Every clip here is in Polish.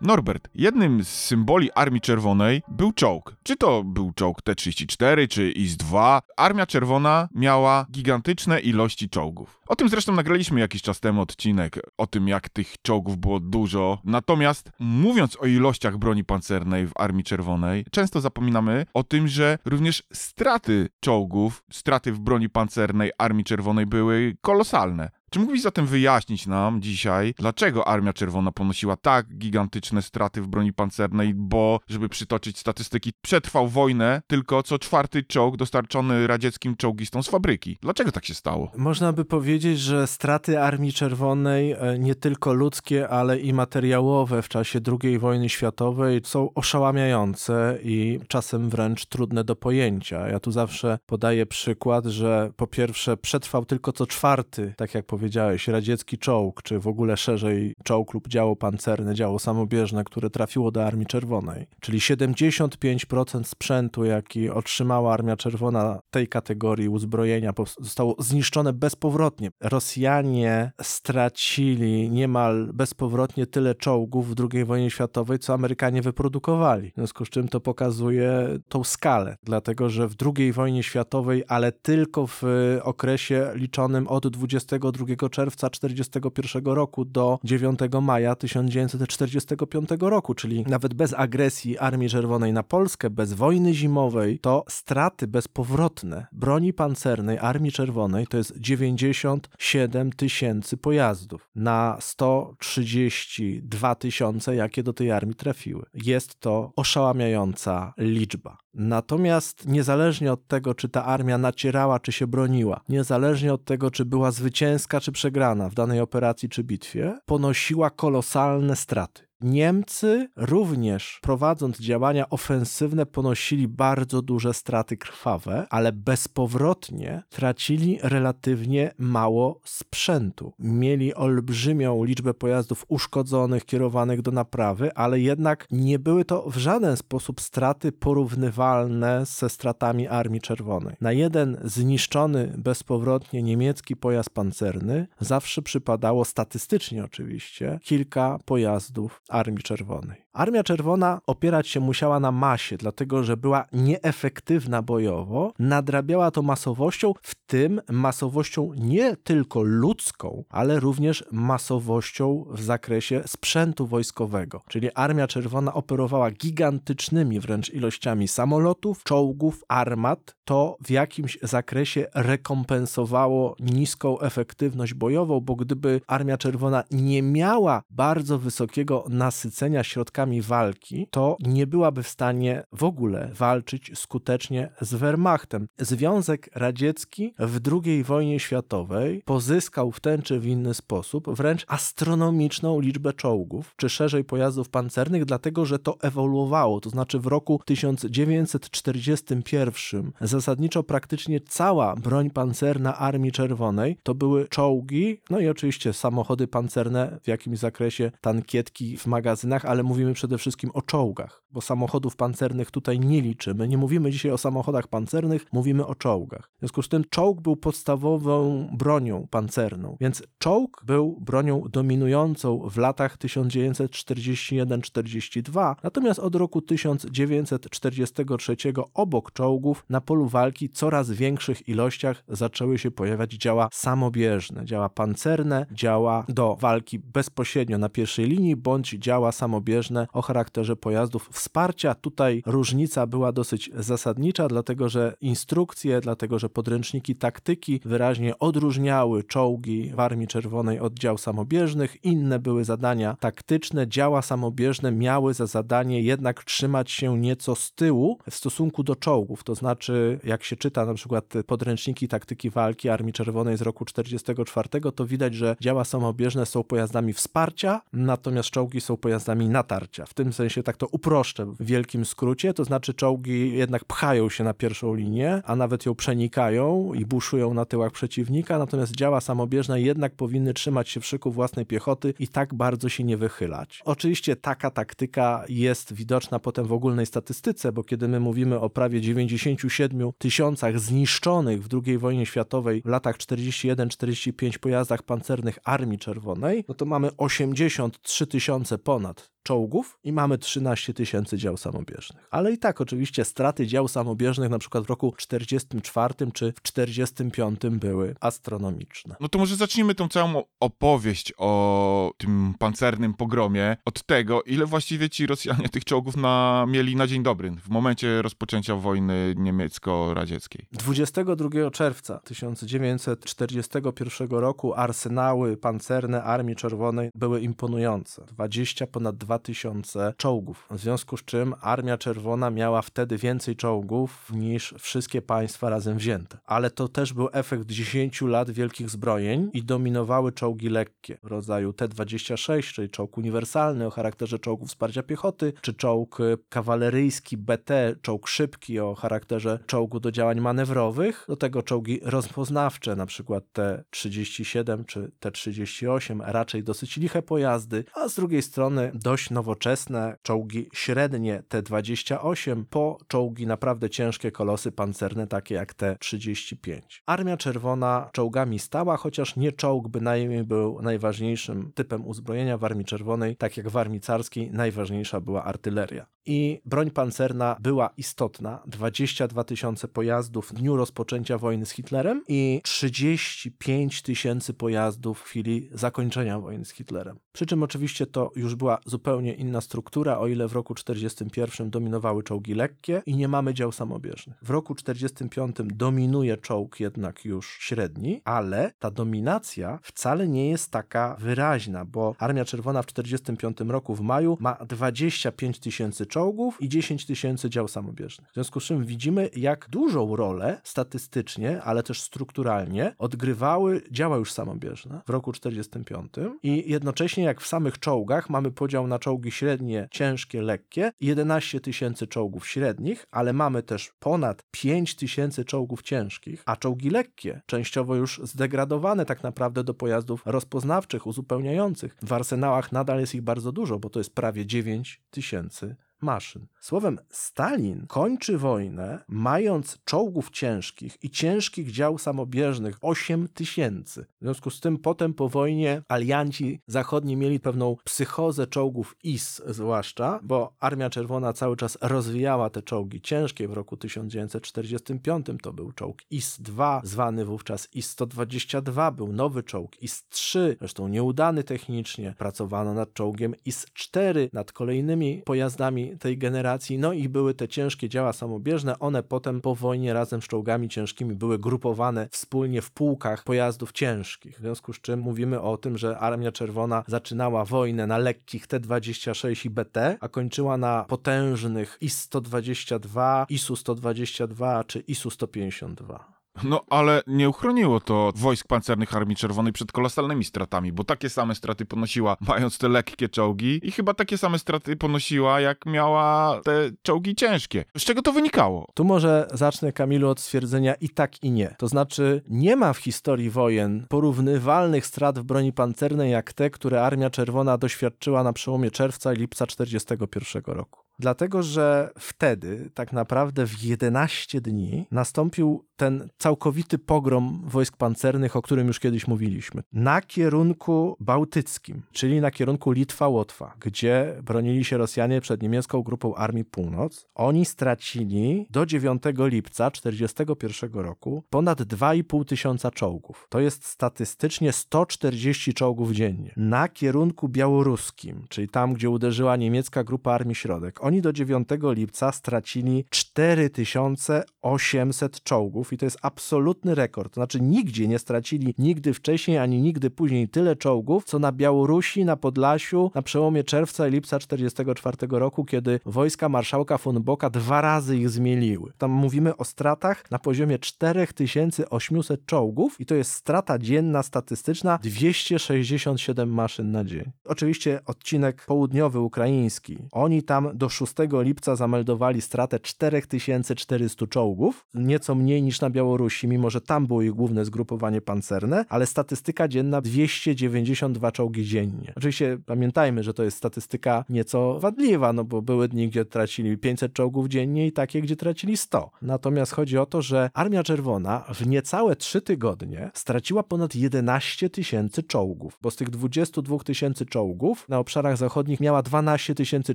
Norbert, jednym z symboli Armii Czerwonej był czołg. Czy to był czołg T-34 czy IS-2? Armia Czerwona miała gigantyczne ilości czołgów. O tym zresztą nagraliśmy jakiś czas temu odcinek, o tym jak tych czołgów było dużo. Natomiast mówiąc o ilościach broni pancernej w Armii Czerwonej, często zapominamy o tym, że również straty czołgów, straty w broni pancernej Armii Czerwonej były kolosalne. Czy mógłbyś zatem wyjaśnić nam dzisiaj, dlaczego Armia Czerwona ponosiła tak gigantyczne straty w broni pancernej, bo, żeby przytoczyć statystyki, przetrwał wojnę tylko co czwarty czołg dostarczony radzieckim czołgistom z fabryki? Dlaczego tak się stało? Można by powiedzieć, że straty Armii Czerwonej, e, nie tylko ludzkie, ale i materiałowe w czasie II wojny światowej są oszałamiające i czasem wręcz trudne do pojęcia. Ja tu zawsze podaję przykład, że po pierwsze przetrwał tylko co czwarty, tak jak powiedziałem, powiedziałeś, radziecki czołg, czy w ogóle szerzej czołg lub działo pancerne, działo samobieżne, które trafiło do Armii Czerwonej. Czyli 75% sprzętu, jaki otrzymała Armia Czerwona tej kategorii uzbrojenia, zostało zniszczone bezpowrotnie. Rosjanie stracili niemal bezpowrotnie tyle czołgów w II wojnie światowej, co Amerykanie wyprodukowali. W związku z czym to pokazuje tą skalę, dlatego że w II wojnie światowej, ale tylko w okresie liczonym od 22 czerwca 1941 roku do 9 maja 1945 roku, czyli nawet bez agresji Armii Czerwonej na Polskę, bez wojny zimowej, to straty bezpowrotne broni pancernej Armii Czerwonej to jest 97 tysięcy pojazdów na 132 tysiące, jakie do tej armii trafiły. Jest to oszałamiająca liczba. Natomiast niezależnie od tego, czy ta armia nacierała, czy się broniła, niezależnie od tego, czy była zwycięska, czy przegrana w danej operacji czy bitwie, ponosiła kolosalne straty. Niemcy również prowadząc działania ofensywne ponosili bardzo duże straty krwawe, ale bezpowrotnie tracili relatywnie mało sprzętu. Mieli olbrzymią liczbę pojazdów uszkodzonych, kierowanych do naprawy, ale jednak nie były to w żaden sposób straty porównywalne ze stratami Armii Czerwonej. Na jeden zniszczony bezpowrotnie niemiecki pojazd pancerny zawsze przypadało statystycznie oczywiście kilka pojazdów Armii Czerwonej. Armia Czerwona opierać się musiała na masie, dlatego że była nieefektywna bojowo, nadrabiała to masowością, w tym masowością nie tylko ludzką, ale również masowością w zakresie sprzętu wojskowego. Czyli Armia Czerwona operowała gigantycznymi wręcz ilościami samolotów, czołgów, armat. To w jakimś zakresie rekompensowało niską efektywność bojową, bo gdyby Armia Czerwona nie miała bardzo wysokiego nasycenia środkami, walki, to nie byłaby w stanie w ogóle walczyć skutecznie z Wehrmachtem. Związek Radziecki w II wojnie światowej pozyskał w ten czy w inny sposób wręcz astronomiczną liczbę czołgów, czy szerzej pojazdów pancernych, dlatego że to ewoluowało. To znaczy w roku 1941 zasadniczo praktycznie cała broń pancerna Armii Czerwonej to były czołgi, no i oczywiście samochody pancerne w jakimś zakresie, tankietki w magazynach, ale mówimy przede wszystkim o czołgach, bo samochodów pancernych tutaj nie liczymy. Nie mówimy dzisiaj o samochodach pancernych, mówimy o czołgach. W związku z tym czołg był podstawową bronią pancerną, więc czołg był bronią dominującą w latach 1941-42, natomiast od roku 1943 obok czołgów na polu walki coraz większych ilościach zaczęły się pojawiać działa samobieżne, działa pancerne, działa do walki bezpośrednio na pierwszej linii bądź działa samobieżne o charakterze pojazdów wsparcia. Tutaj różnica była dosyć zasadnicza, dlatego że instrukcje, dlatego że podręczniki taktyki wyraźnie odróżniały czołgi w Armii Czerwonej od dział samobieżnych. Inne były zadania taktyczne. Działa samobieżne miały za zadanie jednak trzymać się nieco z tyłu w stosunku do czołgów. To znaczy, jak się czyta na przykład podręczniki taktyki walki Armii Czerwonej z roku 1944, to widać, że działa samobieżne są pojazdami wsparcia, natomiast czołgi są pojazdami natarcia. W tym sensie tak to uproszczę w wielkim skrócie, to znaczy czołgi jednak pchają się na pierwszą linię, a nawet ją przenikają i buszują na tyłach przeciwnika, natomiast działa samobieżne jednak powinny trzymać się w szyku własnej piechoty i tak bardzo się nie wychylać. Oczywiście taka taktyka jest widoczna potem w ogólnej statystyce, bo kiedy my mówimy o prawie 97 tysiącach zniszczonych w II wojnie światowej w latach 41-45 pojazdach pancernych Armii Czerwonej, no to mamy 83 tysiące ponad czołgów i mamy 13 tysięcy dział samobieżnych. Ale i tak oczywiście straty dział samobieżnych na przykład w roku 44 czy w 45 były astronomiczne. No to może zacznijmy tą całą opowieść o tym pancernym pogromie od tego, ile właściwie ci Rosjanie tych czołgów na, mieli na dzień dobry w momencie rozpoczęcia wojny niemiecko-radzieckiej. 22 czerwca 1941 roku arsenały pancerne Armii Czerwonej były imponujące. 20 ponad 2000 czołgów. W związku z czym Armia Czerwona miała wtedy więcej czołgów niż wszystkie państwa razem wzięte. Ale to też był efekt 10 lat wielkich zbrojeń i dominowały czołgi lekkie w rodzaju T-26, czyli czołg uniwersalny o charakterze czołgu wsparcia piechoty, czy czołg kawaleryjski BT, czołg szybki o charakterze czołgu do działań manewrowych, do tego czołgi rozpoznawcze, na przykład T-37 czy T-38, raczej dosyć liche pojazdy, a z drugiej strony dość nowoczesne czołgi średnie T-28 po czołgi naprawdę ciężkie kolosy pancerne takie jak T-35. Armia Czerwona czołgami stała, chociaż nie czołg bynajmniej był najważniejszym typem uzbrojenia w Armii Czerwonej, tak jak w Armii Carskiej najważniejsza była artyleria. I broń pancerna była istotna. 22 tysiące pojazdów w dniu rozpoczęcia wojny z Hitlerem i 35 tysięcy pojazdów w chwili zakończenia wojny z Hitlerem. Przy czym oczywiście to już była zupełnie inna struktura, o ile w roku 1941 dominowały czołgi lekkie i nie mamy dział samobieżnych. W roku 1945 dominuje czołg jednak już średni, ale ta dominacja wcale nie jest taka wyraźna, bo Armia Czerwona w 1945 roku w maju ma 25 tysięcy czołgów i 10 tysięcy dział samobieżnych. W związku z czym widzimy, jak dużą rolę statystycznie, ale też strukturalnie odgrywały działa już samobieżne w roku 1945 i jednocześnie jak w samych czołgach mamy podział na czołgi średnie, ciężkie, lekkie, 11 tysięcy czołgów średnich, ale mamy też ponad 5 tysięcy czołgów ciężkich, a czołgi lekkie, częściowo już zdegradowane tak naprawdę do pojazdów rozpoznawczych, uzupełniających. W arsenałach nadal jest ich bardzo dużo, bo to jest prawie 9 tysięcy maszyn. Słowem, Stalin kończy wojnę mając czołgów ciężkich i ciężkich dział samobieżnych 8 tysięcy. W związku z tym potem po wojnie alianci zachodni mieli pewną psychozę czołgów IS zwłaszcza, bo Armia Czerwona cały czas rozwijała te czołgi ciężkie. W roku 1945 to był czołg IS-2, zwany wówczas IS-122, był nowy czołg IS-3, zresztą nieudany technicznie. Pracowano nad czołgiem IS-4, nad kolejnymi pojazdami tej generacji, no i były te ciężkie działa samobieżne, one potem po wojnie razem z czołgami ciężkimi były grupowane wspólnie w pułkach pojazdów ciężkich, w związku z czym mówimy o tym, że Armia Czerwona zaczynała wojnę na lekkich T-26 i BT, a kończyła na potężnych IS-122, ISU-122 czy ISU-152. No, ale nie uchroniło to wojsk pancernych Armii Czerwonej przed kolosalnymi stratami, bo takie same straty ponosiła mając te lekkie czołgi i chyba takie same straty ponosiła, jak miała te czołgi ciężkie. Z czego to wynikało? Tu może zacznę, Kamilu, od stwierdzenia i tak, i nie. To znaczy, nie ma w historii wojen porównywalnych strat w broni pancernej jak te, które Armia Czerwona doświadczyła na przełomie czerwca i lipca 1941 roku. Dlatego, że wtedy tak naprawdę w 11 dni nastąpił ten całkowity pogrom wojsk pancernych, o którym już kiedyś mówiliśmy, na kierunku bałtyckim, czyli na kierunku Litwa-Łotwa, gdzie bronili się Rosjanie przed niemiecką grupą Armii Północ. Oni stracili do 9 lipca 1941 roku ponad 2,5 tysiąca czołgów. To jest statystycznie 140 czołgów dziennie. Na kierunku białoruskim, czyli tam, gdzie uderzyła niemiecka grupa Armii Środek, oni do 9 lipca stracili 4800 czołgów i to jest absolutny rekord. To znaczy nigdzie nie stracili nigdy wcześniej ani nigdy później tyle czołgów, co na Białorusi, na Podlasiu na przełomie czerwca i lipca 1944 roku, kiedy wojska marszałka von Bocka dwa razy ich zmieliły. Tam mówimy o stratach na poziomie 4800 czołgów i to jest strata dzienna statystyczna 267 maszyn na dzień. Oczywiście odcinek południowy ukraiński. Oni tam do 6 lipca zameldowali stratę 4400 czołgów, nieco mniej niż na Białorusi, mimo że tam było ich główne zgrupowanie pancerne, ale statystyka dzienna 292 czołgi dziennie. Oczywiście pamiętajmy, że to jest statystyka nieco wadliwa, no bo były dni, gdzie tracili 500 czołgów dziennie i takie, gdzie tracili 100. Natomiast chodzi o to, że Armia Czerwona w niecałe 3 tygodnie straciła ponad 11 tysięcy czołgów, bo z tych 22 tysięcy czołgów na obszarach zachodnich miała 12 tysięcy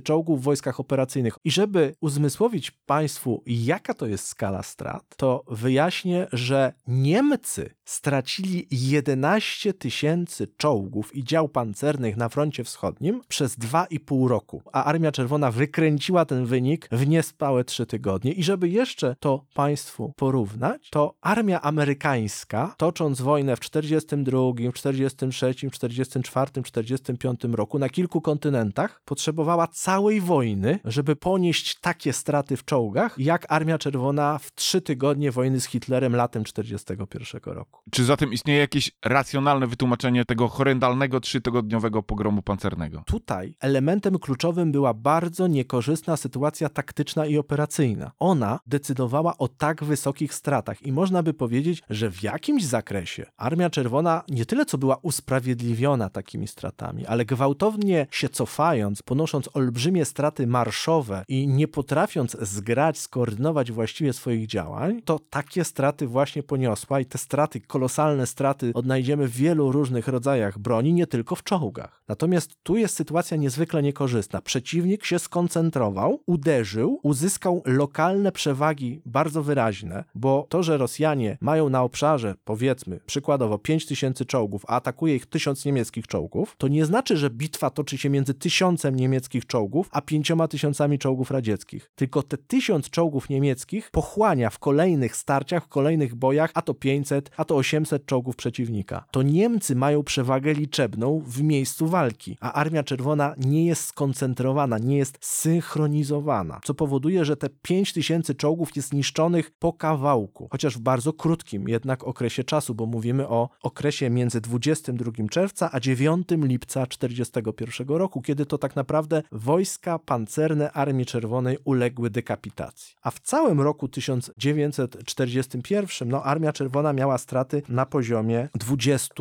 czołgów w wojskach operacyjnych. I żeby uzmysłowić Państwu, jaka to jest skala strat, to wyjaśnię, że Niemcy stracili 11 tysięcy czołgów i dział pancernych na froncie wschodnim przez 2,5 roku, a Armia Czerwona wykręciła ten wynik w niespałe 3 tygodnie. I żeby jeszcze to Państwu porównać, to armia amerykańska, tocząc wojnę w 42, w 43, w 44, 45 roku na kilku kontynentach, potrzebowała całej wojny, żeby ponieść takie straty w czołgach, jak Armia Czerwona w 3 tygodnie wojny z Hitlerem latem 41 roku. Czy zatem istnieje jakieś racjonalne wytłumaczenie tego horrendalnego trzytygodniowego pogromu pancernego? Tutaj elementem kluczowym była bardzo niekorzystna sytuacja taktyczna i operacyjna. Ona decydowała o tak wysokich stratach i można by powiedzieć, że w jakimś zakresie Armia Czerwona nie tyle co była usprawiedliwiona takimi stratami, ale gwałtownie się cofając, ponosząc olbrzymie straty marszowe i nie potrafiąc zgrać, skoordynować właściwie swoich działań, to takie straty właśnie poniosła i te straty, kolosalne straty odnajdziemy w wielu różnych rodzajach broni, nie tylko w czołgach. Natomiast tu jest sytuacja niezwykle niekorzystna. Przeciwnik się skoncentrował, uderzył, uzyskał lokalne przewagi bardzo wyraźne, bo to, że Rosjanie mają na obszarze, powiedzmy, przykładowo 5000 czołgów, a atakuje ich 1000 niemieckich czołgów, to nie znaczy, że bitwa toczy się między tysiącem niemieckich czołgów, a pięcioma tysiącami czołgów radzieckich. Tylko te tysiąc czołgów niemieckich pochłania w kolejnych starciach, w kolejnych bojach, a to 500, a to 800 czołgów przeciwnika. To Niemcy mają przewagę liczebną w miejscu walki, a Armia Czerwona nie jest skoncentrowana, nie jest synchronizowana, co powoduje, że te 5000 czołgów jest niszczonych po kawałku, chociaż w bardzo krótkim jednak okresie czasu, bo mówimy o okresie między 22 czerwca a 9 lipca 1941 roku, kiedy to tak naprawdę wojska pancerne Armii Czerwonej uległy dekapitacji. A w całym roku 1941 no, Armia Czerwona miała straty na poziomie 20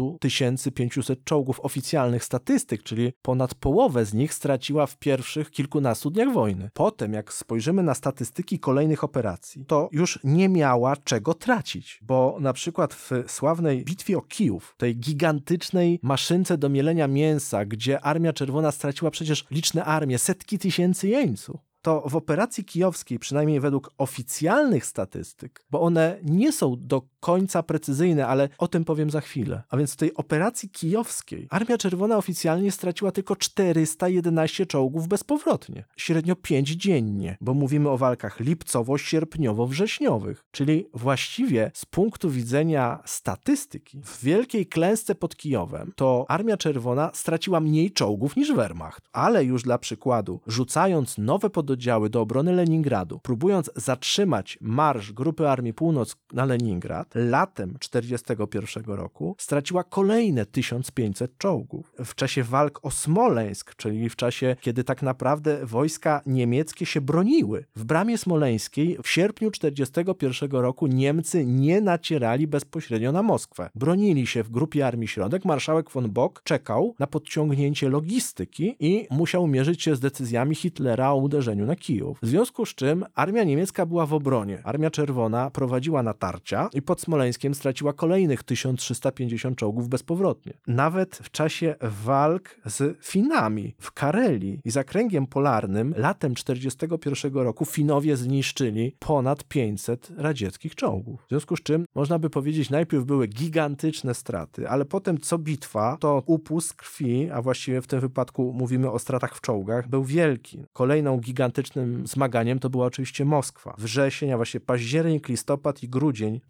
500 czołgów oficjalnych statystyk, czyli ponad połowę z nich straciła w pierwszych kilkunastu dniach wojny. Potem, jak spojrzymy na statystyki kolejnych operacji, to już nie miała czego tracić, bo na przykład w sławnej bitwie o Kijów, tej gigantycznej maszynce do mielenia mięsa, gdzie Armia Czerwona straciła przecież liczne armie, setki tysięcy jeńców to w operacji kijowskiej, przynajmniej według oficjalnych statystyk, bo one nie są do końca precyzyjne, ale o tym powiem za chwilę. A więc w tej operacji kijowskiej Armia Czerwona oficjalnie straciła tylko 411 czołgów bezpowrotnie, średnio 5 dziennie, bo mówimy o walkach lipcowo-sierpniowo-wrześniowych, czyli właściwie z punktu widzenia statystyki w wielkiej klęsce pod Kijowem to Armia Czerwona straciła mniej czołgów niż Wehrmacht, ale już dla przykładu, rzucając nowe pododdziały do obrony Leningradu, próbując zatrzymać marsz grupy Armii Północ na Leningrad, Latem 1941 roku straciła kolejne 1500 czołgów. W czasie walk o Smoleńsk, czyli w czasie, kiedy tak naprawdę wojska niemieckie się broniły. W bramie smoleńskiej w sierpniu 1941 roku Niemcy nie nacierali bezpośrednio na Moskwę. Bronili się w grupie Armii Środek. Marszałek von Bock czekał na podciągnięcie logistyki i musiał mierzyć się z decyzjami Hitlera o uderzeniu na Kijów. W związku z czym armia niemiecka była w obronie. Armia Czerwona prowadziła natarcia i pod Smoleńskiem straciła kolejnych 1350 czołgów bezpowrotnie. Nawet w czasie walk z Finami w Karelii i zakręgiem polarnym latem 1941 roku Finowie zniszczyli ponad 500 radzieckich czołgów. W związku z czym można by powiedzieć, najpierw były gigantyczne straty, ale potem co bitwa, to upust krwi, a właściwie w tym wypadku mówimy o stratach w czołgach, był wielki. Kolejną gigantycznym zmaganiem to była oczywiście Moskwa. Wrzesień, a właściwie październik, listopad i grudzień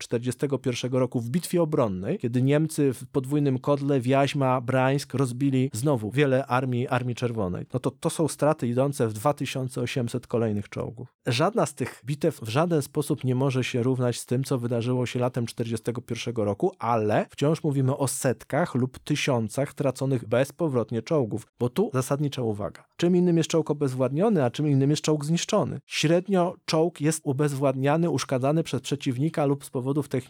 1941 roku w bitwie obronnej, kiedy Niemcy w podwójnym kodle Wiaźma, Brańsk rozbili znowu wiele armii Armii Czerwonej. No to to są straty idące w 2800 kolejnych czołgów. Żadna z tych bitew w żaden sposób nie może się równać z tym, co wydarzyło się latem 1941 roku, ale wciąż mówimy o setkach lub tysiącach traconych bezpowrotnie czołgów, bo tu zasadnicza uwaga. Czym innym jest czołg obezwładniony, a czym innym jest czołg zniszczony. Średnio czołg jest ubezwładniany, uszkadzany przez przeciwnika lub z powodów technicznych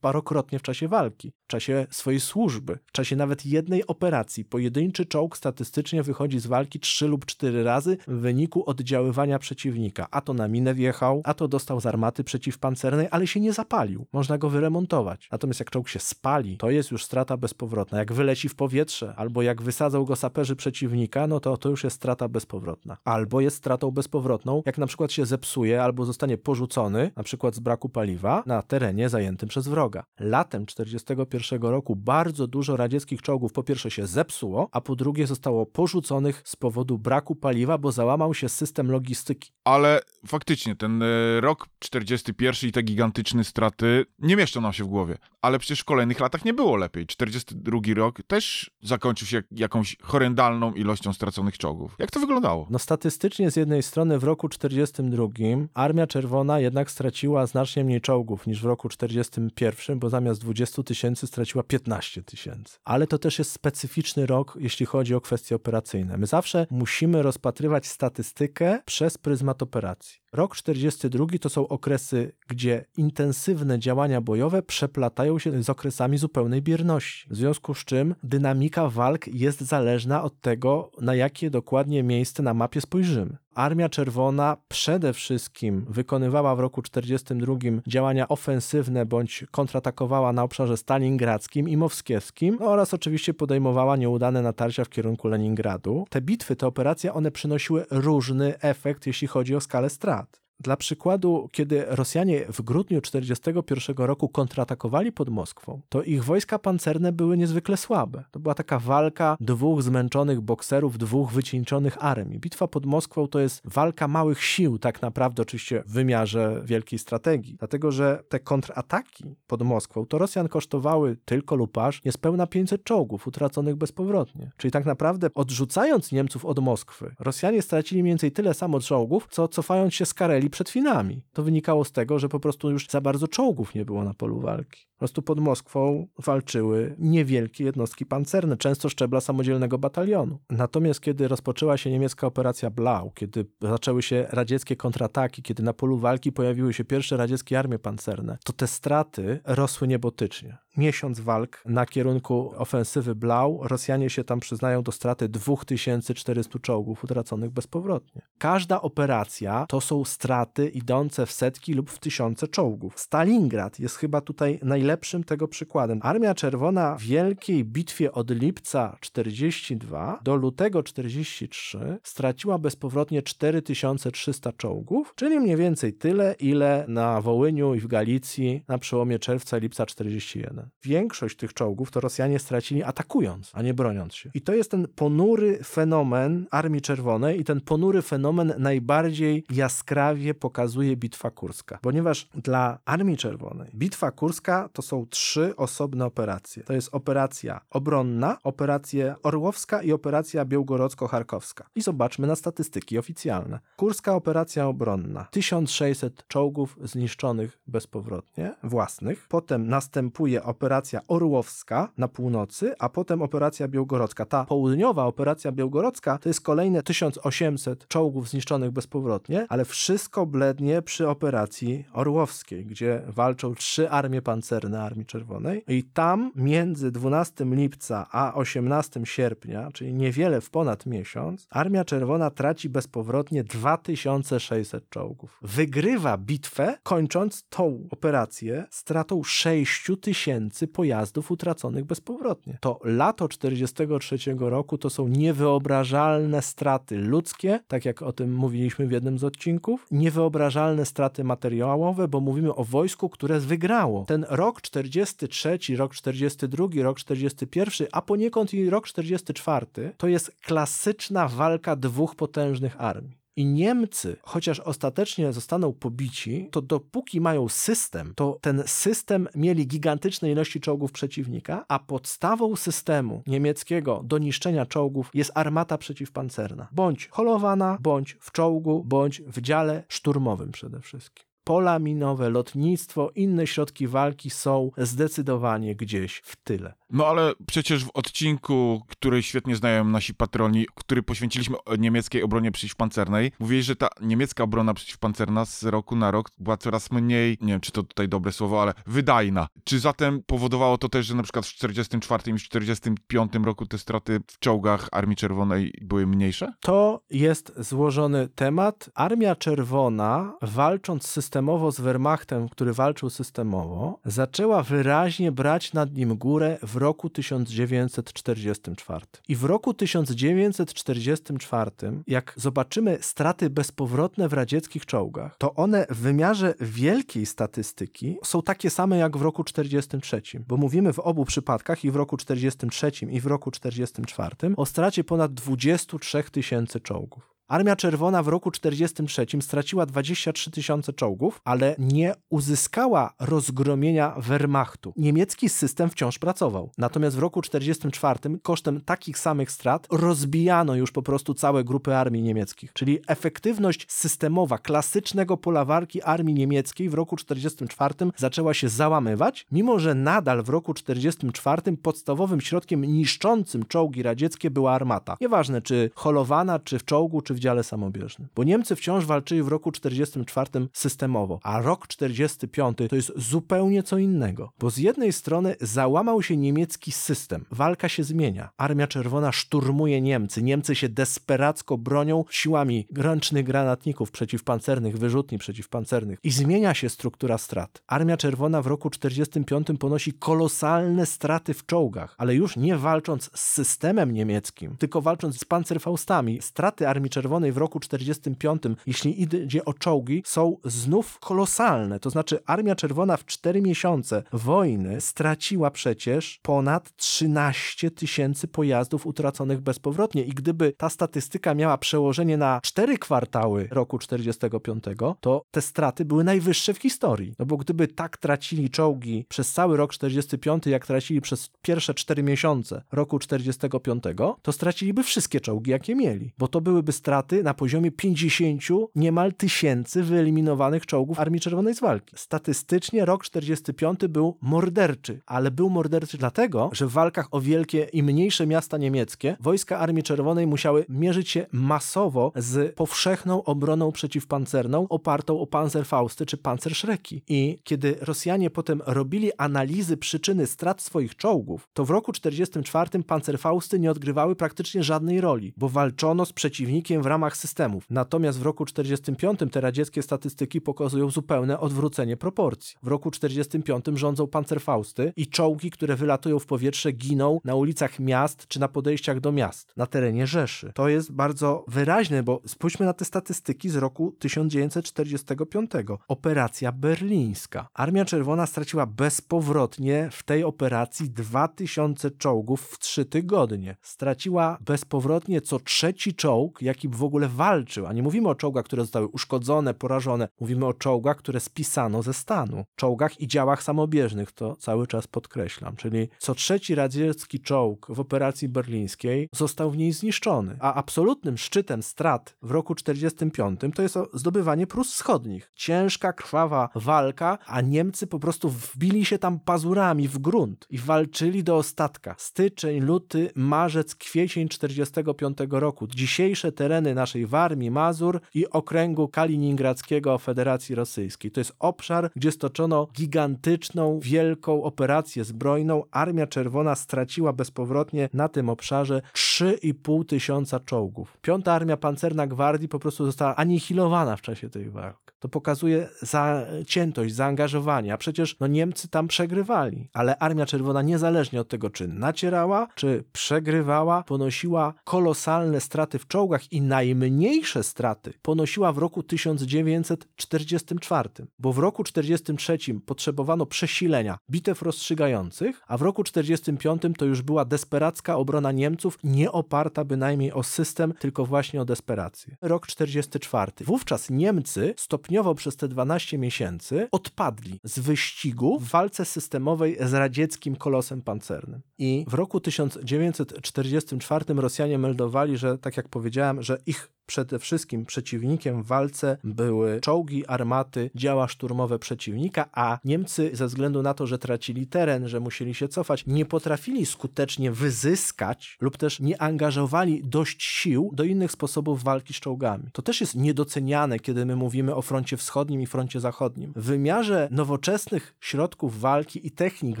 parokrotnie w czasie walki, w czasie swojej służby, w czasie nawet jednej operacji. Pojedynczy czołg statystycznie wychodzi z walki trzy lub cztery razy w wyniku oddziaływania przeciwnika. A to na minę wjechał, a to dostał z armaty przeciwpancernej, ale się nie zapalił. Można go wyremontować. Natomiast jak czołg się spali, to jest już strata bezpowrotna. Jak wyleci w powietrze, albo jak wysadzą go saperzy przeciwnika, no to to już jest strata bezpowrotna. Albo jest stratą bezpowrotną, jak na przykład się zepsuje albo zostanie porzucony, na przykład z braku paliwa, na terenie zajętym przez wroga. Latem 1941 roku bardzo dużo radzieckich czołgów po pierwsze się zepsuło, a po drugie zostało porzuconych z powodu braku paliwa, bo załamał się system logistyki. Ale faktycznie ten e, rok 41 i te gigantyczne straty nie mieszczą nam się w głowie. Ale przecież w kolejnych latach nie było lepiej. 42 rok też zakończył się jakąś horrendalną ilością straconych czołgów. Jak to wyglądało? No statystycznie z jednej strony w roku 42 Armia Czerwona jednak straciła znacznie mniej czołgów niż w roku 41, bo zamiast 20 tysięcy straciła 15 tysięcy. Ale to też jest specyficzny rok, jeśli chodzi o kwestie operacyjne. My zawsze musimy rozpatrywać statystykę przez pryzmat operacji. Rok 42 to są okresy, gdzie intensywne działania bojowe przeplatają się z okresami zupełnej bierności. W związku z czym dynamika walk jest zależna od tego, na jakie dokładnie miejsce na mapie spojrzymy. Armia Czerwona przede wszystkim wykonywała w roku 42 działania ofensywne bądź kontratakowała na obszarze stalingradzkim i moskiewskim oraz oczywiście podejmowała nieudane natarcia w kierunku Leningradu. Te bitwy, te operacje, one przynosiły różny efekt, jeśli chodzi o skalę strat. Dla przykładu, kiedy Rosjanie w grudniu 1941 roku kontratakowali pod Moskwą, to ich wojska pancerne były niezwykle słabe. To była taka walka dwóch zmęczonych bokserów, dwóch wycieńczonych armii. Bitwa pod Moskwą to jest walka małych sił, tak naprawdę, oczywiście w wymiarze wielkiej strategii. Dlatego, że te kontrataki pod Moskwą to Rosjan kosztowały tylko lupaż niespełna 500 czołgów utraconych bezpowrotnie. Czyli tak naprawdę odrzucając Niemców od Moskwy, Rosjanie stracili mniej więcej tyle samo czołgów, co cofając się z Kareli przed Finami. To wynikało z tego, że po prostu już za bardzo czołgów nie było na polu walki. Prostu pod Moskwą walczyły niewielkie jednostki pancerne, często szczebla samodzielnego batalionu. Natomiast kiedy rozpoczęła się niemiecka operacja Blau, kiedy zaczęły się radzieckie kontrataki, kiedy na polu walki pojawiły się pierwsze radzieckie armie pancerne, to te straty rosły niebotycznie. Miesiąc walk na kierunku ofensywy Blau, Rosjanie się tam przyznają do straty 2400 czołgów utraconych bezpowrotnie. Każda operacja to są straty idące w setki lub w tysiące czołgów. Stalingrad jest chyba tutaj najlepszym tego przykładem. Armia Czerwona w wielkiej bitwie od lipca 42 do lutego 43 straciła bezpowrotnie 4300 czołgów, czyli mniej więcej tyle, ile na Wołyniu i w Galicji na przełomie czerwca lipca 41. Większość tych czołgów to Rosjanie stracili atakując, a nie broniąc się. I to jest ten ponury fenomen Armii Czerwonej i ten ponury fenomen najbardziej jaskrawie pokazuje Bitwa Kurska. Ponieważ dla Armii Czerwonej Bitwa Kurska to to są trzy osobne operacje. To jest operacja obronna, operacja orłowska i operacja białgorodzko-charkowska. I zobaczmy na statystyki oficjalne. Kurska operacja obronna. 1600 czołgów zniszczonych bezpowrotnie, własnych. Potem następuje operacja orłowska na północy, a potem operacja białgorodzka. Ta południowa operacja białgorodzka to jest kolejne 1800 czołgów zniszczonych bezpowrotnie, ale wszystko blednie przy operacji orłowskiej, gdzie walczą trzy armie pancerne Armii Czerwonej i tam między 12 lipca a 18 sierpnia, czyli niewiele w ponad miesiąc, Armia Czerwona traci bezpowrotnie 2600 czołgów. Wygrywa bitwę, kończąc tą operację stratą 6000 pojazdów utraconych bezpowrotnie. To lato 43 roku to są niewyobrażalne straty ludzkie, tak jak o tym mówiliśmy w jednym z odcinków, niewyobrażalne straty materiałowe, bo mówimy o wojsku, które wygrało. Ten rok 43, rok 42, rok 41, a poniekąd i rok 44 to jest klasyczna walka dwóch potężnych armii. I Niemcy, chociaż ostatecznie zostaną pobici, to dopóki mają system, to ten system mieli gigantyczne ilości czołgów przeciwnika, a podstawą systemu niemieckiego do niszczenia czołgów jest armata przeciwpancerna. Bądź holowana, bądź w czołgu, bądź w dziale szturmowym przede wszystkim pola minowe, lotnictwo, inne środki walki są zdecydowanie gdzieś w tyle. No ale przecież w odcinku, który świetnie znają nasi patroni, który poświęciliśmy niemieckiej obronie przeciwpancernej, mówili, że ta niemiecka obrona przeciwpancerna z roku na rok była coraz mniej, nie wiem czy to tutaj dobre słowo, ale wydajna. Czy zatem powodowało to też, że na przykład w 44 i w 45 roku te straty w czołgach Armii Czerwonej były mniejsze? To jest złożony temat. Armia Czerwona, walcząc systemowo z Wehrmachtem, który walczył systemowo, zaczęła wyraźnie brać nad nim górę w roku 1944. I w roku 1944, jak zobaczymy straty bezpowrotne w radzieckich czołgach, to one w wymiarze wielkiej statystyki są takie same jak w roku 1943, bo mówimy w obu przypadkach i w roku 1943 i w roku 1944 o stracie ponad 23 tysięcy czołgów. Armia Czerwona w roku 1943 straciła 23 tysiące czołgów, ale nie uzyskała rozgromienia Wehrmachtu. Niemiecki system wciąż pracował. Natomiast w roku 1944 kosztem takich samych strat rozbijano już po prostu całe grupy armii niemieckich. Czyli efektywność systemowa klasycznego pola walki armii niemieckiej w roku 1944 zaczęła się załamywać, mimo że nadal w roku 1944 podstawowym środkiem niszczącym czołgi radzieckie była armata. Nieważne czy holowana, czy w czołgu, czy w dziale samobieżnym. Bo Niemcy wciąż walczyli w roku 44 systemowo, a rok 45 to jest zupełnie co innego. Bo z jednej strony załamał się niemiecki system, walka się zmienia. Armia Czerwona szturmuje Niemcy, Niemcy się desperacko bronią siłami ręcznych granatników przeciwpancernych, wyrzutni przeciwpancernych i zmienia się struktura strat. Armia Czerwona w roku 45 ponosi kolosalne straty w czołgach, ale już nie walcząc z systemem niemieckim, tylko walcząc z pancerfaustami. Straty Armii Czerwonej w roku 45, jeśli idzie o czołgi, są znów kolosalne. To znaczy Armia Czerwona w 4 miesiące wojny straciła przecież ponad 13 tysięcy pojazdów utraconych bezpowrotnie. I gdyby ta statystyka miała przełożenie na 4 kwartały roku 45, to te straty były najwyższe w historii. No bo gdyby tak tracili czołgi przez cały rok 45, jak tracili przez pierwsze 4 miesiące roku 45, to straciliby wszystkie czołgi, jakie mieli. Bo to byłyby straty straty na poziomie 50 niemal tysięcy wyeliminowanych czołgów Armii Czerwonej z walki. Statystycznie rok 45 był morderczy, ale był morderczy dlatego, że w walkach o wielkie i mniejsze miasta niemieckie wojska Armii Czerwonej musiały mierzyć się masowo z powszechną obroną przeciwpancerną opartą o panzerfausty czy pancerszreki. I kiedy Rosjanie potem robili analizy przyczyny strat swoich czołgów, to w roku 44 pancerfausty nie odgrywały praktycznie żadnej roli, bo walczono z przeciwnikiem w ramach systemów. Natomiast w roku 45 te radzieckie statystyki pokazują zupełne odwrócenie proporcji. W roku 45 rządzą pancerfausty i czołgi, które wylatują w powietrze, giną na ulicach miast czy na podejściach do miast, na terenie Rzeszy. To jest bardzo wyraźne, bo spójrzmy na te statystyki z roku 1945. Operacja berlińska. Armia Czerwona straciła bezpowrotnie w tej operacji 2000 czołgów w 3 tygodnie. Straciła bezpowrotnie co trzeci czołg, jaki w ogóle walczył. A nie mówimy o czołgach, które zostały uszkodzone, porażone. Mówimy o czołgach, które spisano ze stanu. Czołgach i działach samobieżnych, to cały czas podkreślam. Czyli co trzeci radziecki czołg w operacji berlińskiej został w niej zniszczony. A absolutnym szczytem strat w roku 45 to jest zdobywanie Prus Wschodnich. Ciężka, krwawa walka, a Niemcy po prostu wbili się tam pazurami w grunt i walczyli do ostatka. Styczeń, luty, marzec, kwiecień 45 roku. Dzisiejsze tereny naszej Warmii, Mazur i okręgu kaliningradzkiego Federacji Rosyjskiej. To jest obszar, gdzie stoczono gigantyczną, wielką operację zbrojną. Armia Czerwona straciła bezpowrotnie na tym obszarze 3,5 tysiąca czołgów. Piąta Armia Pancerna Gwardii po prostu została anihilowana w czasie tej walki. To pokazuje zaciętość, zaangażowanie, a przecież no, Niemcy tam przegrywali, ale Armia Czerwona niezależnie od tego, czy nacierała, czy przegrywała, ponosiła kolosalne straty w czołgach i najmniejsze straty ponosiła w roku 1944, bo w roku 1943 potrzebowano przesilenia bitew rozstrzygających, a w roku 1945 to już była desperacka obrona Niemców, nie oparta bynajmniej o system, tylko właśnie o desperację. Rok 1944. Wówczas Niemcy stopniowo przez te 12 miesięcy odpadli z wyścigu w walce systemowej z radzieckim kolosem pancernym. I w roku 1944 Rosjanie meldowali, że tak jak powiedziałem, że ich przede wszystkim przeciwnikiem w walce były czołgi, armaty, działa szturmowe przeciwnika, a Niemcy ze względu na to, że tracili teren, że musieli się cofać, nie potrafili skutecznie wyzyskać lub też nie angażowali dość sił do innych sposobów walki z czołgami. To też jest niedoceniane, kiedy my mówimy o froncie wschodnim i froncie zachodnim. W wymiarze nowoczesnych środków walki i technik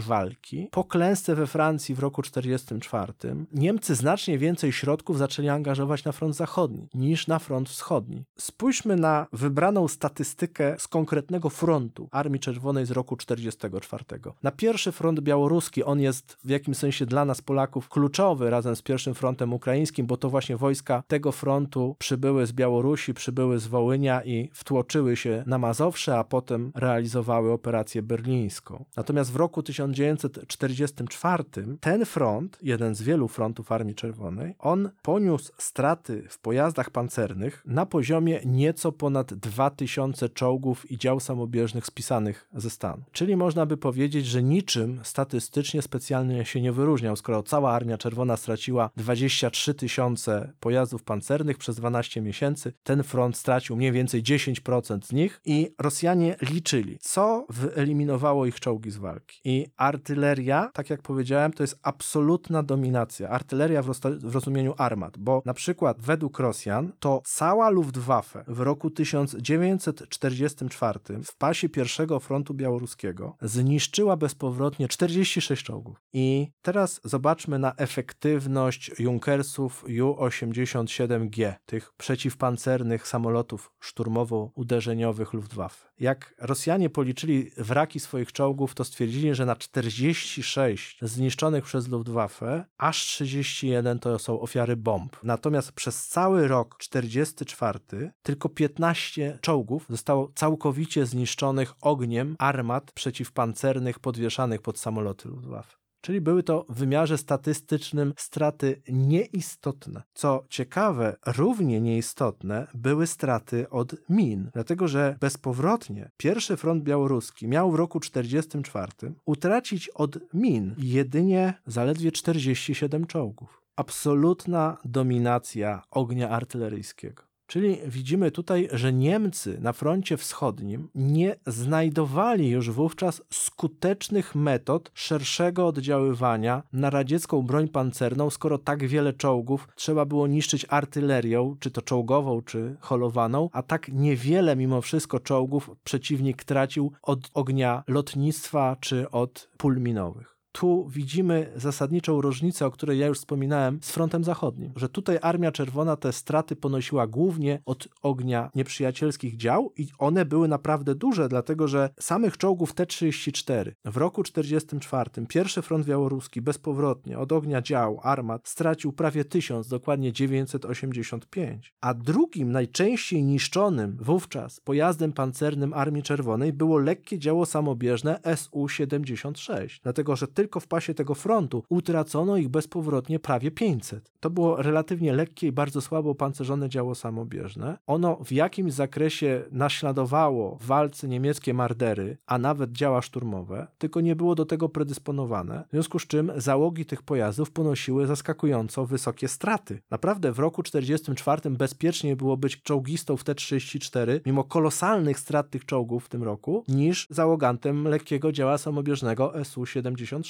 walki, po klęsce we Francji w roku 1944, Niemcy znacznie więcej środków zaczęli angażować na front zachodni niż na front wschodni. Spójrzmy na wybraną statystykę z konkretnego frontu Armii Czerwonej z roku 1944. Na pierwszy front białoruski, on jest w jakimś sensie dla nas Polaków kluczowy razem z pierwszym frontem ukraińskim, bo to właśnie wojska tego frontu przybyły z Białorusi, przybyły z Wołynia i wtłoczyły się na Mazowsze, a potem realizowały operację berlińską. Natomiast w roku 1944 ten front, jeden z wielu frontów Armii Czerwonej, on poniósł straty w pojazdach pancernych na poziomie nieco ponad 2000 czołgów i dział samobieżnych spisanych ze stanu. Czyli można by powiedzieć, że niczym statystycznie specjalnie się nie wyróżniał, skoro cała Armia Czerwona straciła 23 tysiące pojazdów pancernych przez 12 miesięcy, ten front stracił mniej więcej 10% z nich i Rosjanie liczyli, co wyeliminowało ich czołgi z walki. I artyleria, tak jak powiedziałem, to jest absolutna dominacja. Artyleria w, w rozumieniu armat, bo na przykład według Rosjan to cała Luftwaffe w roku 1944 w pasie pierwszego frontu białoruskiego zniszczyła bezpowrotnie 46 czołgów. I teraz zobaczmy na efektywność Junkersów Ju-87G, tych przeciwpancernych samolotów szturmowo-uderzeniowych Luftwaffe. Jak Rosjanie policzyli wraki swoich czołgów, to stwierdzili, że na 46 zniszczonych przez Luftwaffe aż 31 to są ofiary bomb. Natomiast przez cały rok 44 tylko 15 czołgów zostało całkowicie zniszczonych ogniem armat przeciwpancernych podwieszanych pod samoloty Luftwaffe. Czyli były to w wymiarze statystycznym straty nieistotne. Co ciekawe, równie nieistotne były straty od min, dlatego że bezpowrotnie pierwszy front białoruski miał w roku 1944 utracić od min jedynie zaledwie 47 czołgów. Absolutna dominacja ognia artyleryjskiego. Czyli widzimy tutaj, że Niemcy na froncie wschodnim nie znajdowali już wówczas skutecznych metod szerszego oddziaływania na radziecką broń pancerną, skoro tak wiele czołgów trzeba było niszczyć artylerią, czy to czołgową, czy holowaną, a tak niewiele mimo wszystko czołgów przeciwnik tracił od ognia lotnictwa czy od pól minowych tu widzimy zasadniczą różnicę, o której ja już wspominałem, z frontem zachodnim. Że tutaj Armia Czerwona te straty ponosiła głównie od ognia nieprzyjacielskich dział i one były naprawdę duże, dlatego że samych czołgów T-34 w roku 1944 pierwszy front białoruski bezpowrotnie od ognia dział, armat stracił prawie 1000, dokładnie 985. A drugim najczęściej niszczonym wówczas pojazdem pancernym Armii Czerwonej było lekkie działo samobieżne Su-76, dlatego że tylko w pasie tego frontu utracono ich bezpowrotnie prawie 500. To było relatywnie lekkie i bardzo słabo opancerzone działo samobieżne. Ono w jakimś zakresie naśladowało w walce niemieckie mardery, a nawet działa szturmowe, tylko nie było do tego predysponowane, w związku z czym załogi tych pojazdów ponosiły zaskakująco wysokie straty. Naprawdę w roku 1944 bezpiecznie było być czołgistą w T-34, mimo kolosalnych strat tych czołgów w tym roku, niż załogantem lekkiego działa samobieżnego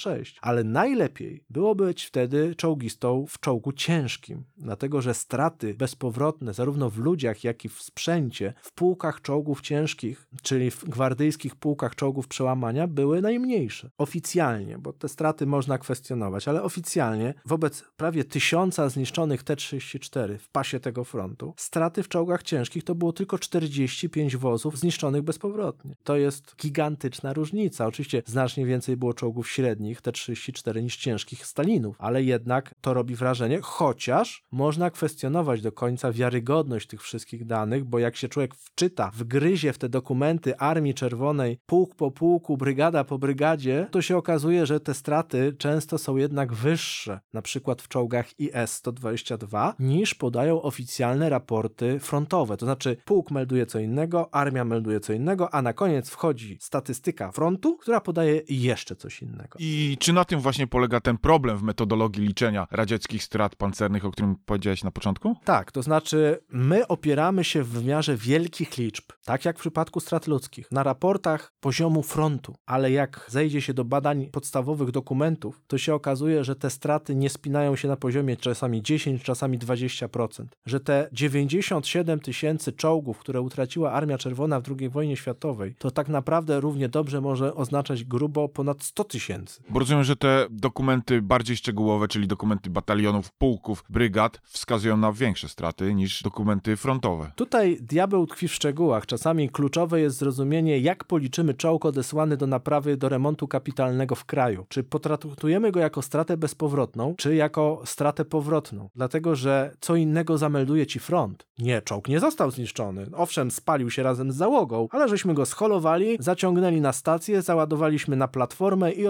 Su-76. Ale najlepiej było być wtedy czołgistą w czołgu ciężkim, dlatego że straty bezpowrotne zarówno w ludziach, jak i w sprzęcie w pułkach czołgów ciężkich, czyli w gwardyjskich pułkach czołgów przełamania były najmniejsze. Oficjalnie, bo te straty można kwestionować, ale oficjalnie wobec prawie tysiąca zniszczonych T-34 w pasie tego frontu, straty w czołgach ciężkich to było tylko 45 wozów zniszczonych bezpowrotnie. To jest gigantyczna różnica. Oczywiście znacznie więcej było czołgów średnich T-34 niż ciężkich Stalinów, ale jednak to robi wrażenie, chociaż można kwestionować do końca wiarygodność tych wszystkich danych, bo jak się człowiek wczyta, wgryzie w te dokumenty Armii Czerwonej, pułk po pułku, brygada po brygadzie, to się okazuje, że te straty często są jednak wyższe, na przykład w czołgach IS-122, niż podają oficjalne raporty frontowe. To znaczy pułk melduje co innego, armia melduje co innego, a na koniec wchodzi statystyka frontu, która podaje jeszcze coś innego. I czy na tym właśnie polega ten problem w metodologii liczenia radzieckich strat pancernych, o którym powiedziałeś na początku? Tak, to znaczy my opieramy się w wymiarze wielkich liczb, tak jak w przypadku strat ludzkich, na raportach poziomu frontu, ale jak zejdzie się do badań podstawowych dokumentów, to się okazuje, że te straty nie spinają się na poziomie czasami 10, czasami 20%, że te 97 tysięcy czołgów, które utraciła Armia Czerwona w II wojnie światowej, to tak naprawdę równie dobrze może oznaczać grubo ponad 100 tysięcy. Bo rozumiem, że te dokumenty bardziej szczegółowe, czyli dokumenty batalionów, pułków, brygad, wskazują na większe straty niż dokumenty frontowe. Tutaj diabeł tkwi w szczegółach. Czasami kluczowe jest zrozumienie, jak policzymy czołg odesłany do naprawy, do remontu kapitalnego w kraju. Czy potraktujemy go jako stratę bezpowrotną, czy jako stratę powrotną? Dlatego, że co innego zamelduje ci front. Nie, czołg nie został zniszczony. Owszem, spalił się razem z załogą, ale żeśmy go scholowali, zaciągnęli na stację, załadowaliśmy na platformę i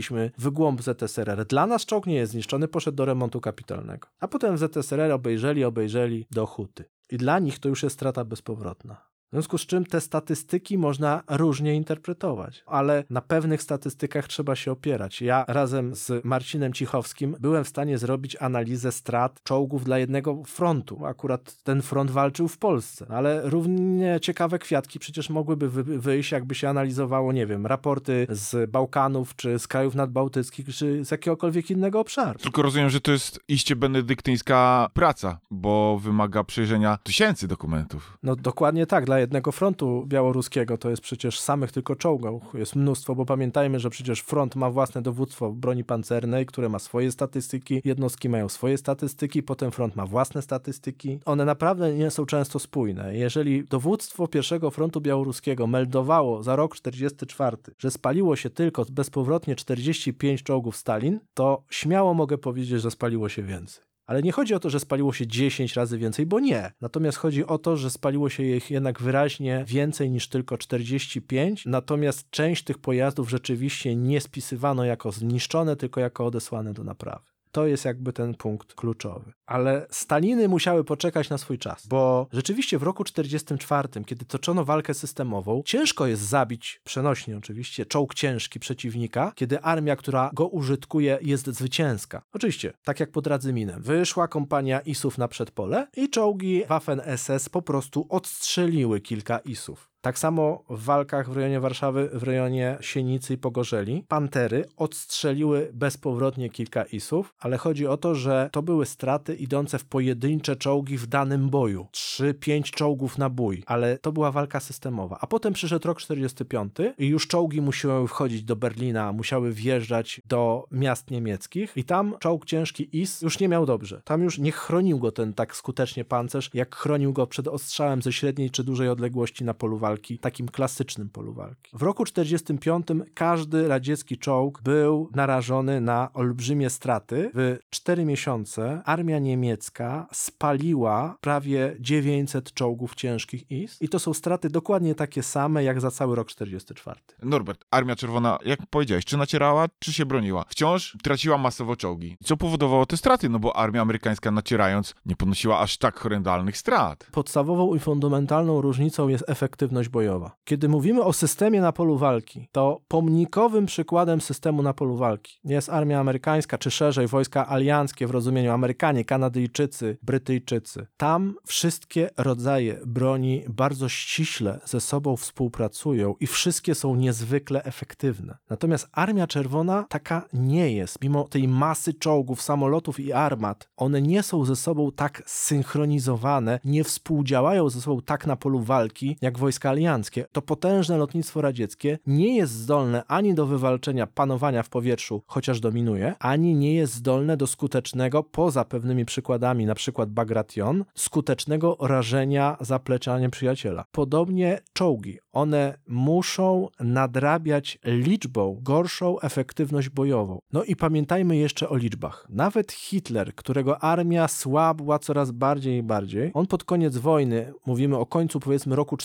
odesłaliśmy w głąb ZSRR. Dla nas czołg nie jest zniszczony, poszedł do remontu kapitalnego. A potem ZSRR obejrzeli, obejrzeli do huty. I dla nich to już jest strata bezpowrotna. W związku z czym te statystyki można różnie interpretować, ale na pewnych statystykach trzeba się opierać. Ja razem z Marcinem Cichowskim byłem w stanie zrobić analizę strat czołgów dla jednego frontu. Akurat ten front walczył w Polsce, ale równie ciekawe kwiatki przecież mogłyby wy wyjść, jakby się analizowało, nie wiem, raporty z Bałkanów, czy z krajów nadbałtyckich, czy z jakiegokolwiek innego obszaru. Tylko rozumiem, że to jest iście benedyktyńska praca, bo wymaga przejrzenia tysięcy dokumentów. No dokładnie tak, dla jednego frontu białoruskiego to jest przecież samych tylko czołgów, jest mnóstwo, bo pamiętajmy, że przecież front ma własne dowództwo broni pancernej, które ma swoje statystyki, jednostki mają swoje statystyki, potem front ma własne statystyki. One naprawdę nie są często spójne. Jeżeli dowództwo pierwszego frontu białoruskiego meldowało za rok 44, że spaliło się tylko bezpowrotnie 45 czołgów Stalin, to śmiało mogę powiedzieć, że spaliło się więcej. Ale nie chodzi o to, że spaliło się 10 razy więcej, bo nie. Natomiast chodzi o to, że spaliło się ich jednak wyraźnie więcej niż tylko 45. Natomiast część tych pojazdów rzeczywiście nie spisywano jako zniszczone, tylko jako odesłane do naprawy. To jest jakby ten punkt kluczowy. Ale Staliny musiały poczekać na swój czas, bo rzeczywiście w roku 1944, kiedy toczono walkę systemową, ciężko jest zabić, przenośnie oczywiście, czołg ciężki przeciwnika, kiedy armia, która go użytkuje, jest zwycięska. Oczywiście, tak jak pod Radzyminem. Wyszła kompania ISów na przedpole i czołgi Waffen-SS po prostu odstrzeliły kilka ISów. Tak samo w walkach w rejonie Warszawy, w rejonie Sienicy i Pogorzeli, Pantery odstrzeliły bezpowrotnie kilka ISów, ale chodzi o to, że to były straty idące w pojedyncze czołgi w danym boju. 3-5 czołgów na bój, ale to była walka systemowa. A potem przyszedł rok 45 i już czołgi musiały wchodzić do Berlina, musiały wjeżdżać do miast niemieckich i tam czołg ciężki IS już nie miał dobrze. Tam już nie chronił go ten tak skutecznie pancerz, jak chronił go przed ostrzałem ze średniej czy dużej odległości na polu walki walki, takim klasycznym polu walki. W roku 45 każdy radziecki czołg był narażony na olbrzymie straty. W 4 miesiące armia niemiecka spaliła prawie 900 czołgów ciężkich IS i to są straty dokładnie takie same jak za cały rok 44. Norbert, Armia Czerwona, jak powiedziałeś, czy nacierała, czy się broniła? Wciąż traciła masowo czołgi. Co powodowało te straty? No bo armia amerykańska nacierając nie ponosiła aż tak horrendalnych strat. Podstawową i fundamentalną różnicą jest efektywność bojowa. Kiedy mówimy o systemie na polu walki, to pomnikowym przykładem systemu na polu walki jest armia amerykańska, czy szerzej wojska alianckie w rozumieniu Amerykanie, Kanadyjczycy, Brytyjczycy. Tam wszystkie rodzaje broni bardzo ściśle ze sobą współpracują i wszystkie są niezwykle efektywne. Natomiast Armia Czerwona taka nie jest. Mimo tej masy czołgów, samolotów i armat, one nie są ze sobą tak synchronizowane, nie współdziałają ze sobą tak na polu walki jak wojska alianckie. To potężne lotnictwo radzieckie nie jest zdolne ani do wywalczenia panowania w powietrzu, chociaż dominuje, ani nie jest zdolne do skutecznego, poza pewnymi przykładami, na przykład Bagration, skutecznego rażenia zaplecza nieprzyjaciela. Podobnie czołgi. One muszą nadrabiać liczbą gorszą efektywność bojową. No i pamiętajmy jeszcze o liczbach. Nawet Hitler, którego armia słabła coraz bardziej i bardziej, on pod koniec wojny, mówimy o końcu powiedzmy roku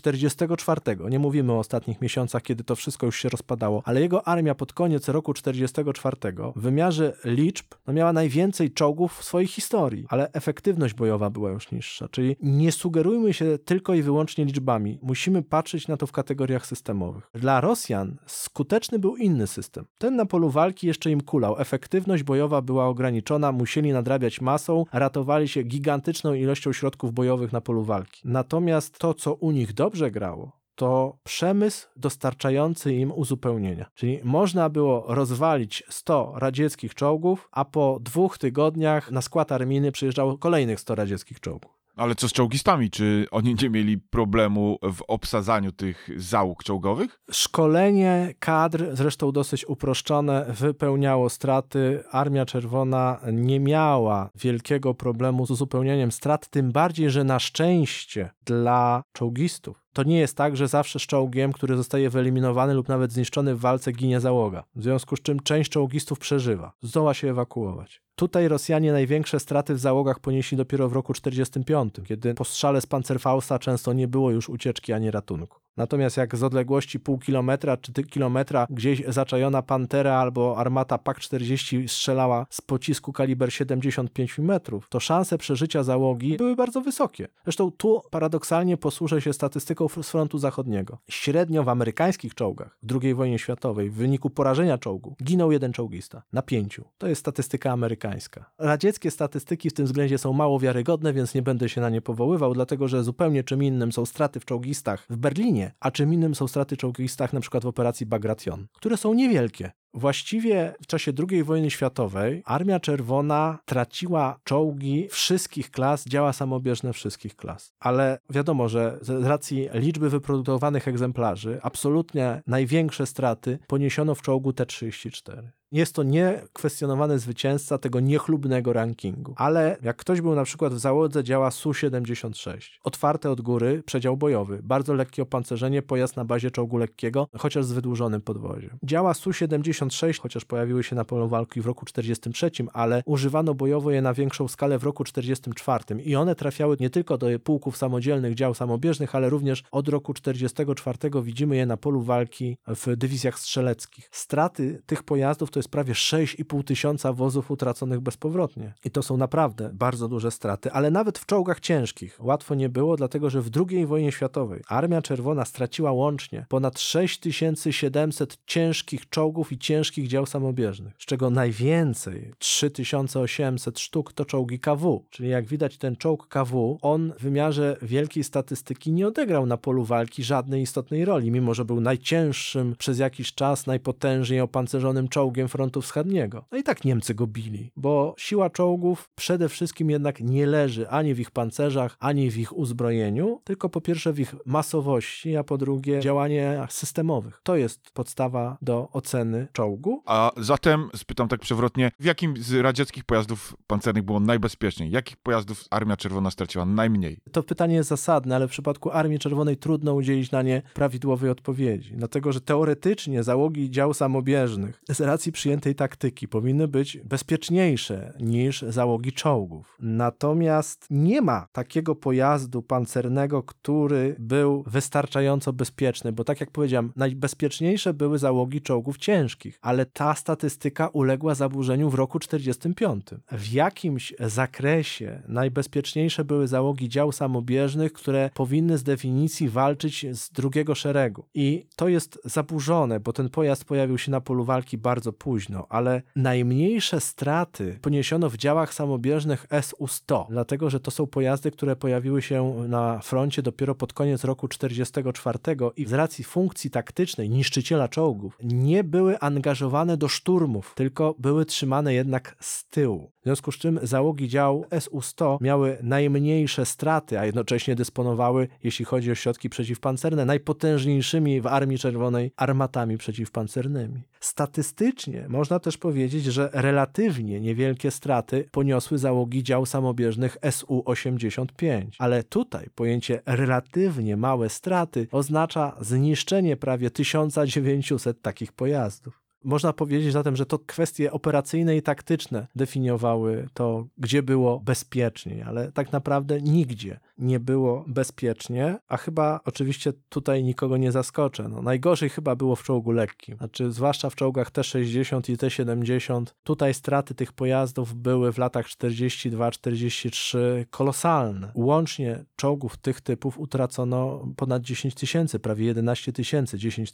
44, nie mówimy o ostatnich miesiącach, kiedy to wszystko już się rozpadało, ale jego armia pod koniec roku 44 w wymiarze liczb no miała najwięcej czołgów w swojej historii, ale efektywność bojowa była już niższa. Czyli nie sugerujmy się tylko i wyłącznie liczbami. Musimy patrzeć na to w kategoriach systemowych. Dla Rosjan skuteczny był inny system. Ten na polu walki jeszcze im kulał. Efektywność bojowa była ograniczona, musieli nadrabiać masą, ratowali się gigantyczną ilością środków bojowych na polu walki. Natomiast to, co u nich dobrze grało, to przemysł dostarczający im uzupełnienia. Czyli można było rozwalić 100 radzieckich czołgów, a po dwóch tygodniach na skład armijny przyjeżdżało kolejnych 100 radzieckich czołgów. Ale co z czołgistami? Czy oni nie mieli problemu w obsadzaniu tych załóg czołgowych? Szkolenie kadr, zresztą dosyć uproszczone, wypełniało straty. Armia Czerwona nie miała wielkiego problemu z uzupełnieniem strat, tym bardziej, że na szczęście dla czołgistów to nie jest tak, że zawsze z czołgiem, który zostaje wyeliminowany lub nawet zniszczony w walce, ginie załoga. W związku z czym część czołgistów przeżywa, zdoła się ewakuować. Tutaj Rosjanie największe straty w załogach ponieśli dopiero w roku 1945, kiedy po strzale z Panzerfausta często nie było już ucieczki ani ratunku. Natomiast jak z odległości pół kilometra czy kilometra gdzieś zaczajona Pantera albo armata PAK-40 strzelała z pocisku kaliber 75 mm, to szanse przeżycia załogi były bardzo wysokie. Zresztą tu paradoksalnie posłużę się statystyką z frontu zachodniego. Średnio w amerykańskich czołgach w II wojnie światowej w wyniku porażenia czołgu ginął jeden czołgista na pięciu. To jest statystyka amerykańska. Radzieckie statystyki w tym względzie są mało wiarygodne, więc nie będę się na nie powoływał, dlatego że zupełnie czym innym są straty w czołgistach w Berlinie, a czym innym są straty czołgistach przykład w operacji Bagration, które są niewielkie. Właściwie w czasie II wojny światowej Armia Czerwona traciła czołgi wszystkich klas, działa samobieżne wszystkich klas. Ale wiadomo, że z racji liczby wyprodukowanych egzemplarzy, absolutnie największe straty poniesiono w czołgu T-34. Jest to niekwestionowany zwycięzca tego niechlubnego rankingu. Ale jak ktoś był na przykład w załodze działa Su-76, otwarte od góry, przedział bojowy, bardzo lekkie opancerzenie, pojazd na bazie czołgu lekkiego, chociaż z wydłużonym podwoziem. Działa Su-76, chociaż pojawiły się na polu walki w roku 43, ale używano bojowo je na większą skalę w roku 44 i one trafiały nie tylko do pułków samodzielnych dział samobieżnych, ale również od roku 44 widzimy je na polu walki w dywizjach strzeleckich. Straty tych pojazdów to jest prawie 6,5 tysiąca wozów utraconych bezpowrotnie. I to są naprawdę bardzo duże straty, ale nawet w czołgach ciężkich łatwo nie było, dlatego że w II wojnie światowej Armia Czerwona straciła łącznie ponad 6700 ciężkich czołgów i ciężkich dział samobieżnych, z czego najwięcej, 3800 sztuk, to czołgi KW. Czyli jak widać ten czołg KW, on w wymiarze wielkiej statystyki nie odegrał na polu walki żadnej istotnej roli, mimo że był najcięższym przez jakiś czas, najpotężniej opancerzonym czołgiem frontu wschodniego. No i tak Niemcy go bili, bo siła czołgów przede wszystkim jednak nie leży ani w ich pancerzach, ani w ich uzbrojeniu, tylko po pierwsze w ich masowości, a po drugie działaniach systemowych. To jest podstawa do oceny czołgu? A zatem spytam tak przewrotnie, w jakim z radzieckich pojazdów pancernych było najbezpieczniej? Jakich pojazdów Armia Czerwona straciła najmniej? To pytanie jest zasadne, ale w przypadku Armii Czerwonej trudno udzielić na nie prawidłowej odpowiedzi, dlatego że teoretycznie załogi dział samobieżnych z racji przyjętej taktyki powinny być bezpieczniejsze niż załogi czołgów. Natomiast nie ma takiego pojazdu pancernego, który był wystarczająco bezpieczny, bo tak jak powiedziałem, najbezpieczniejsze były załogi czołgów ciężkich, ale ta statystyka uległa zaburzeniu w roku 45. W jakimś zakresie najbezpieczniejsze były załogi dział samobieżnych, które powinny z definicji walczyć z drugiego szeregu. I to jest zaburzone, bo ten pojazd pojawił się na polu walki bardzo późno, ale najmniejsze straty poniesiono w działach samobieżnych SU-100, dlatego że to są pojazdy, które pojawiły się na froncie dopiero pod koniec roku 44 i z racji funkcji taktycznej niszczyciela czołgów nie były angażowane do szturmów, tylko były trzymane jednak z tyłu. W związku z czym załogi dział SU-100 miały najmniejsze straty, a jednocześnie dysponowały, jeśli chodzi o środki przeciwpancerne, najpotężniejszymi w Armii Czerwonej armatami przeciwpancernymi. Statystycznie można też powiedzieć, że relatywnie niewielkie straty poniosły załogi dział samobieżnych SU-85, ale tutaj pojęcie relatywnie małe straty oznacza zniszczenie prawie 1900 takich pojazdów. Można powiedzieć zatem, że to kwestie operacyjne i taktyczne definiowały to, gdzie było bezpieczniej, ale tak naprawdę nigdzie nie było bezpiecznie, a chyba oczywiście tutaj nikogo nie zaskoczę. No, najgorzej chyba było w czołgu lekkim, znaczy zwłaszcza w czołgach T-60 i T-70. Tutaj straty tych pojazdów były w latach 42-43 kolosalne. Łącznie czołgów tych typów utracono ponad 10 tysięcy, prawie 11 tysięcy, 10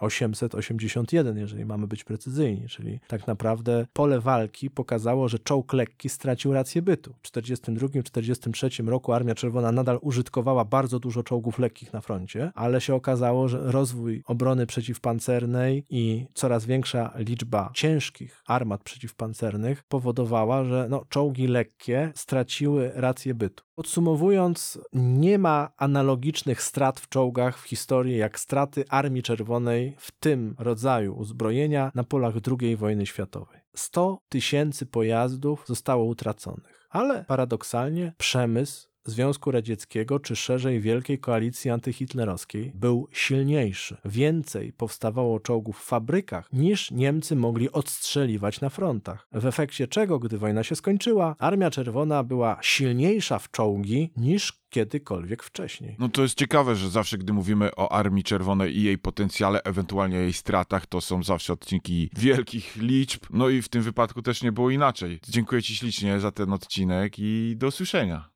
881, jeżeli mamy być precyzyjni, czyli tak naprawdę pole walki pokazało, że czołg lekki stracił rację bytu. W 1942-1943 roku Armia Czerwona nadal użytkowała bardzo dużo czołgów lekkich na froncie, ale się okazało, że rozwój obrony przeciwpancernej i coraz większa liczba ciężkich armat przeciwpancernych powodowała, że no, czołgi lekkie straciły rację bytu. Podsumowując, nie ma analogicznych strat w czołgach w historii jak straty Armii Czerwonej w tym rodzaju uzbrojenia na polach II wojny światowej. 100 tysięcy pojazdów zostało utraconych, ale paradoksalnie przemysł Związku Radzieckiego, czy szerzej Wielkiej Koalicji Antyhitlerowskiej był silniejszy. Więcej powstawało czołgów w fabrykach niż Niemcy mogli odstrzeliwać na frontach. W efekcie czego, gdy wojna się skończyła, Armia Czerwona była silniejsza w czołgi niż kiedykolwiek wcześniej. No to jest ciekawe, że zawsze gdy mówimy o Armii Czerwonej i jej potencjale, ewentualnie jej stratach, to są zawsze odcinki wielkich liczb, no i w tym wypadku też nie było inaczej. Dziękuję Ci ślicznie za ten odcinek i do usłyszenia.